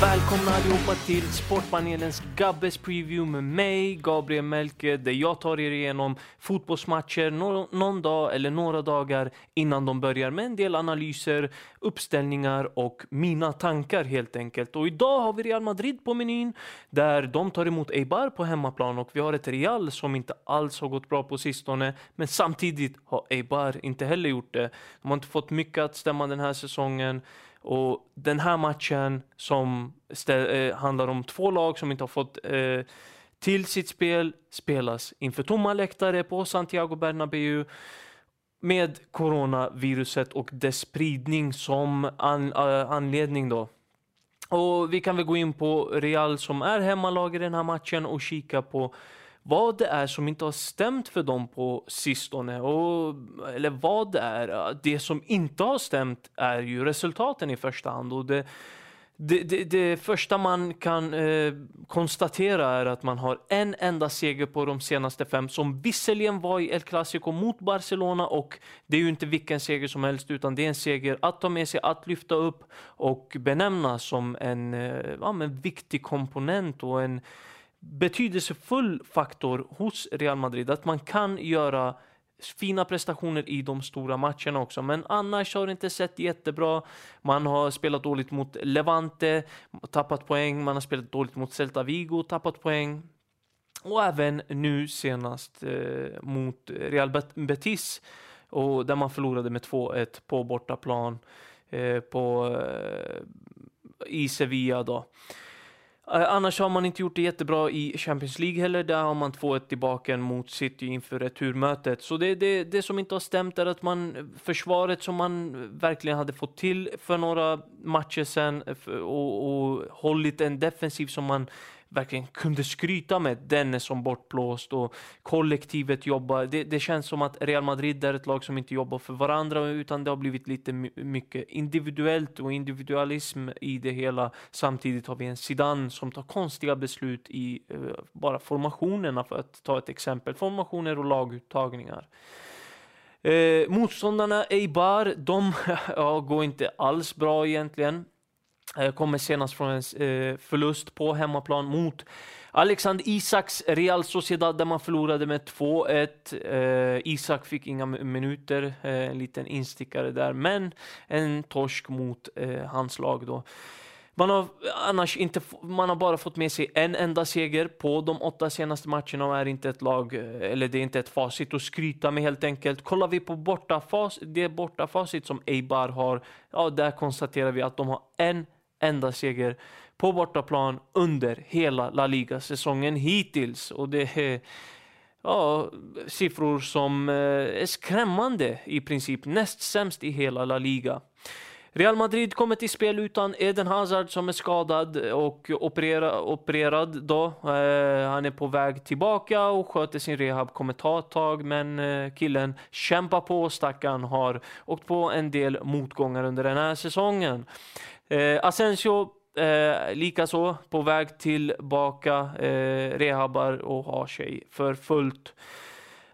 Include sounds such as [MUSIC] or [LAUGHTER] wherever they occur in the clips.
Välkomna allihopa till Sportpanelens Gabbes Preview med mig, Gabriel Melke, där jag tar er igenom fotbollsmatcher no någon dag eller några dagar innan de börjar med en del analyser, uppställningar och mina tankar helt enkelt. Och idag har vi Real Madrid på menyn där de tar emot Eibar på hemmaplan och vi har ett Real som inte alls har gått bra på sistone, men samtidigt har Eibar inte heller gjort det. De har inte fått mycket att stämma den här säsongen. Och den här matchen som eh, handlar om två lag som inte har fått eh, till sitt spel spelas inför tomma läktare på Santiago Bernabéu med coronaviruset och dess spridning som an, äh, anledning då. Och vi kan väl gå in på Real som är hemmalag i den här matchen och kika på vad det är som inte har stämt för dem på sistone. Och, eller vad det är. Det som inte har stämt är ju resultaten i första hand. Och det, det, det, det första man kan eh, konstatera är att man har en enda seger på de senaste fem som visserligen var i El Clasico mot Barcelona och det är ju inte vilken seger som helst utan det är en seger att ta med sig, att lyfta upp och benämna som en eh, ja, men viktig komponent och en betydelsefull faktor hos Real Madrid att man kan göra fina prestationer i de stora matcherna också. Men annars har det inte sett jättebra. Man har spelat dåligt mot Levante, tappat poäng. Man har spelat dåligt mot Celta Vigo, tappat poäng. Och även nu senast eh, mot Real Betis och där man förlorade med 2-1 på bortaplan eh, på, eh, i Sevilla. Då. Eh, annars har man inte gjort det jättebra i Champions League heller. Där har man 2-1 tillbaka mot City inför returmötet. Så det, det, det som inte har stämt är att man försvaret som man verkligen hade fått till för några matcher sedan eh, och, och hållit en defensiv som man verkligen kunde skryta med. Den som bortblåst och kollektivet jobbar. Det, det, känns som att Real Madrid är ett lag som inte jobbar för varandra utan det har blivit lite mycket individuellt och individualism i det hela. Samtidigt har vi en Zidane som tar konstiga beslut i eh, bara formationerna för att ta ett exempel. Formationer och laguttagningar. Eh, motståndarna Eibar, de [LAUGHS] ja, går inte alls bra egentligen. Eh, kommer senast från en eh, förlust på hemmaplan mot Alexander Isaks Real Sociedad där man förlorade med 2-1. Eh, Isak fick inga minuter, en liten instickare där, men en torsk mot hans lag då. Man har annars inte, man har bara fått med sig en enda seger på de åtta senaste matcherna och är inte ett lag, eller det är inte ett facit att skryta med helt enkelt. Kollar vi på bortafas, det bortafacit som Eibar har, ja där konstaterar vi att de har en enda seger på bortaplan under hela La Liga-säsongen hittills. Och det är ja, siffror som eh, är skrämmande i princip. Näst sämst i hela La Liga. Real Madrid kommer till spel utan Eden Hazard som är skadad och operera, opererad. Då. Eh, han är på väg tillbaka och sköter sin rehab. Kommer ta ett tag, men eh, killen kämpar på. Stackaren har åkt på en del motgångar under den här säsongen. Eh, Asensio eh, likaså på väg tillbaka, eh, rehabar och har sig för fullt.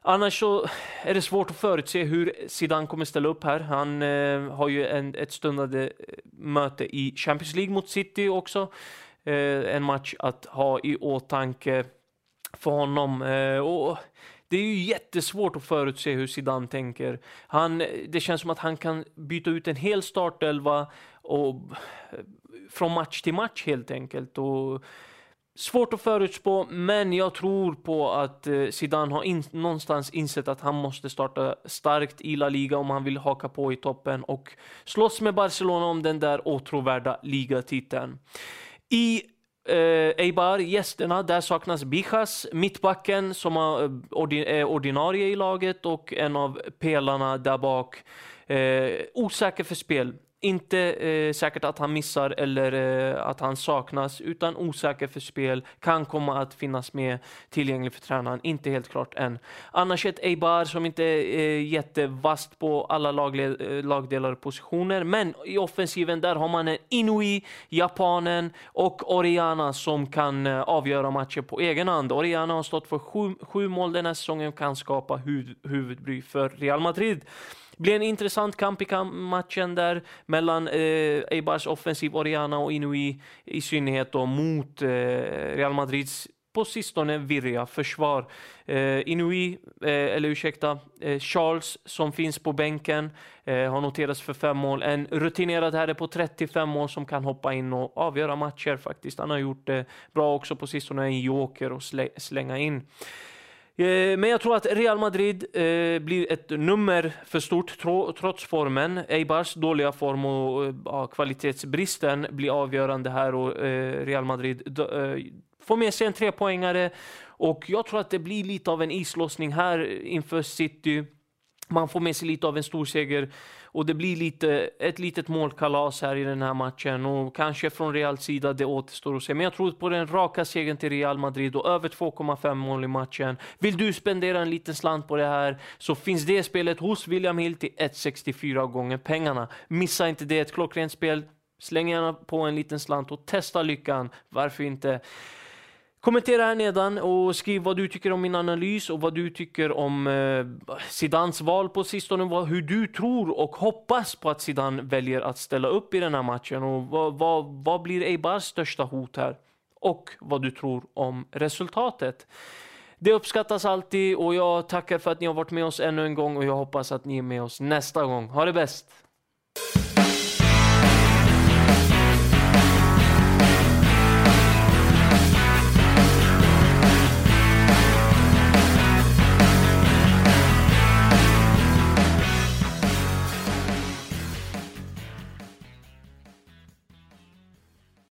Annars så är det svårt att förutse hur Zidane kommer ställa upp här. Han eh, har ju en, ett stundande eh, möte i Champions League mot City också. Eh, en match att ha i åtanke för honom. Eh, och det är ju jättesvårt att förutse hur Zidane tänker. Han, det känns som att han kan byta ut en hel startelva och från match till match helt enkelt. Och Svårt att förutspå, men jag tror på att eh, Zidane har in, någonstans insett att han måste starta starkt i La Liga om han vill haka på i toppen och slåss med Barcelona om den där åtråvärda ligatiteln. I eh, Eibar, gästerna, där saknas Bijas, mittbacken som eh, är ordinarie i laget och en av pelarna där bak. Eh, osäker för spel. Inte eh, säkert att han missar eller eh, att han saknas, utan osäker för spel, kan komma att finnas med tillgänglig för tränaren, inte helt klart än. Annars ett Eibar som inte är eh, jättevast på alla eh, lagdelar och positioner, men i offensiven där har man en Inui, japanen och Oriana som kan eh, avgöra matcher på egen hand. Oriana har stått för sju, sju mål den här säsongen och kan skapa huvud, huvudbry för Real Madrid blir en intressant kamp i matchen där mellan eh, Eibars offensiv Oriana och Inui i synnerhet då mot eh, Real Madrids på sistone virriga försvar. Eh, Inui, eh, eller ursäkta, eh, Charles som finns på bänken eh, har noterats för fem mål. En rutinerad herre på 35 mål som kan hoppa in och avgöra matcher faktiskt. Han har gjort det bra också på sistone, en joker och slä, slänga in. Eh, men jag tror att Real Madrid eh, blir ett nummer för stort trots formen. Eibars dåliga form och eh, kvalitetsbristen blir avgörande här och Real Madrid får med sig en trepoängare och jag tror att det blir lite av en islossning här inför City. Man får med sig lite av en stor seger och det blir lite, ett litet målkalas här i den här matchen och kanske från Reals sida, det återstår att se. Men jag tror på den raka segern till Real Madrid och över 2,5 mål i matchen. Vill du spendera en liten slant på det här så finns det spelet hos William Hill till 1,64 gånger pengarna. Missa inte det, ett klockrent spel. Släng gärna på en liten slant och testa lyckan. Varför inte? Kommentera här nedan och skriv vad du tycker om min analys och vad du tycker om eh, Zidans val på sistone. Vad, hur du tror och hoppas på att Zidane väljer att ställa upp i den här matchen. Och vad, vad, vad blir Eibars största hot här? Och vad du tror om resultatet. Det uppskattas alltid och jag tackar för att ni har varit med oss ännu en gång och jag hoppas att ni är med oss nästa gång. Ha det bäst!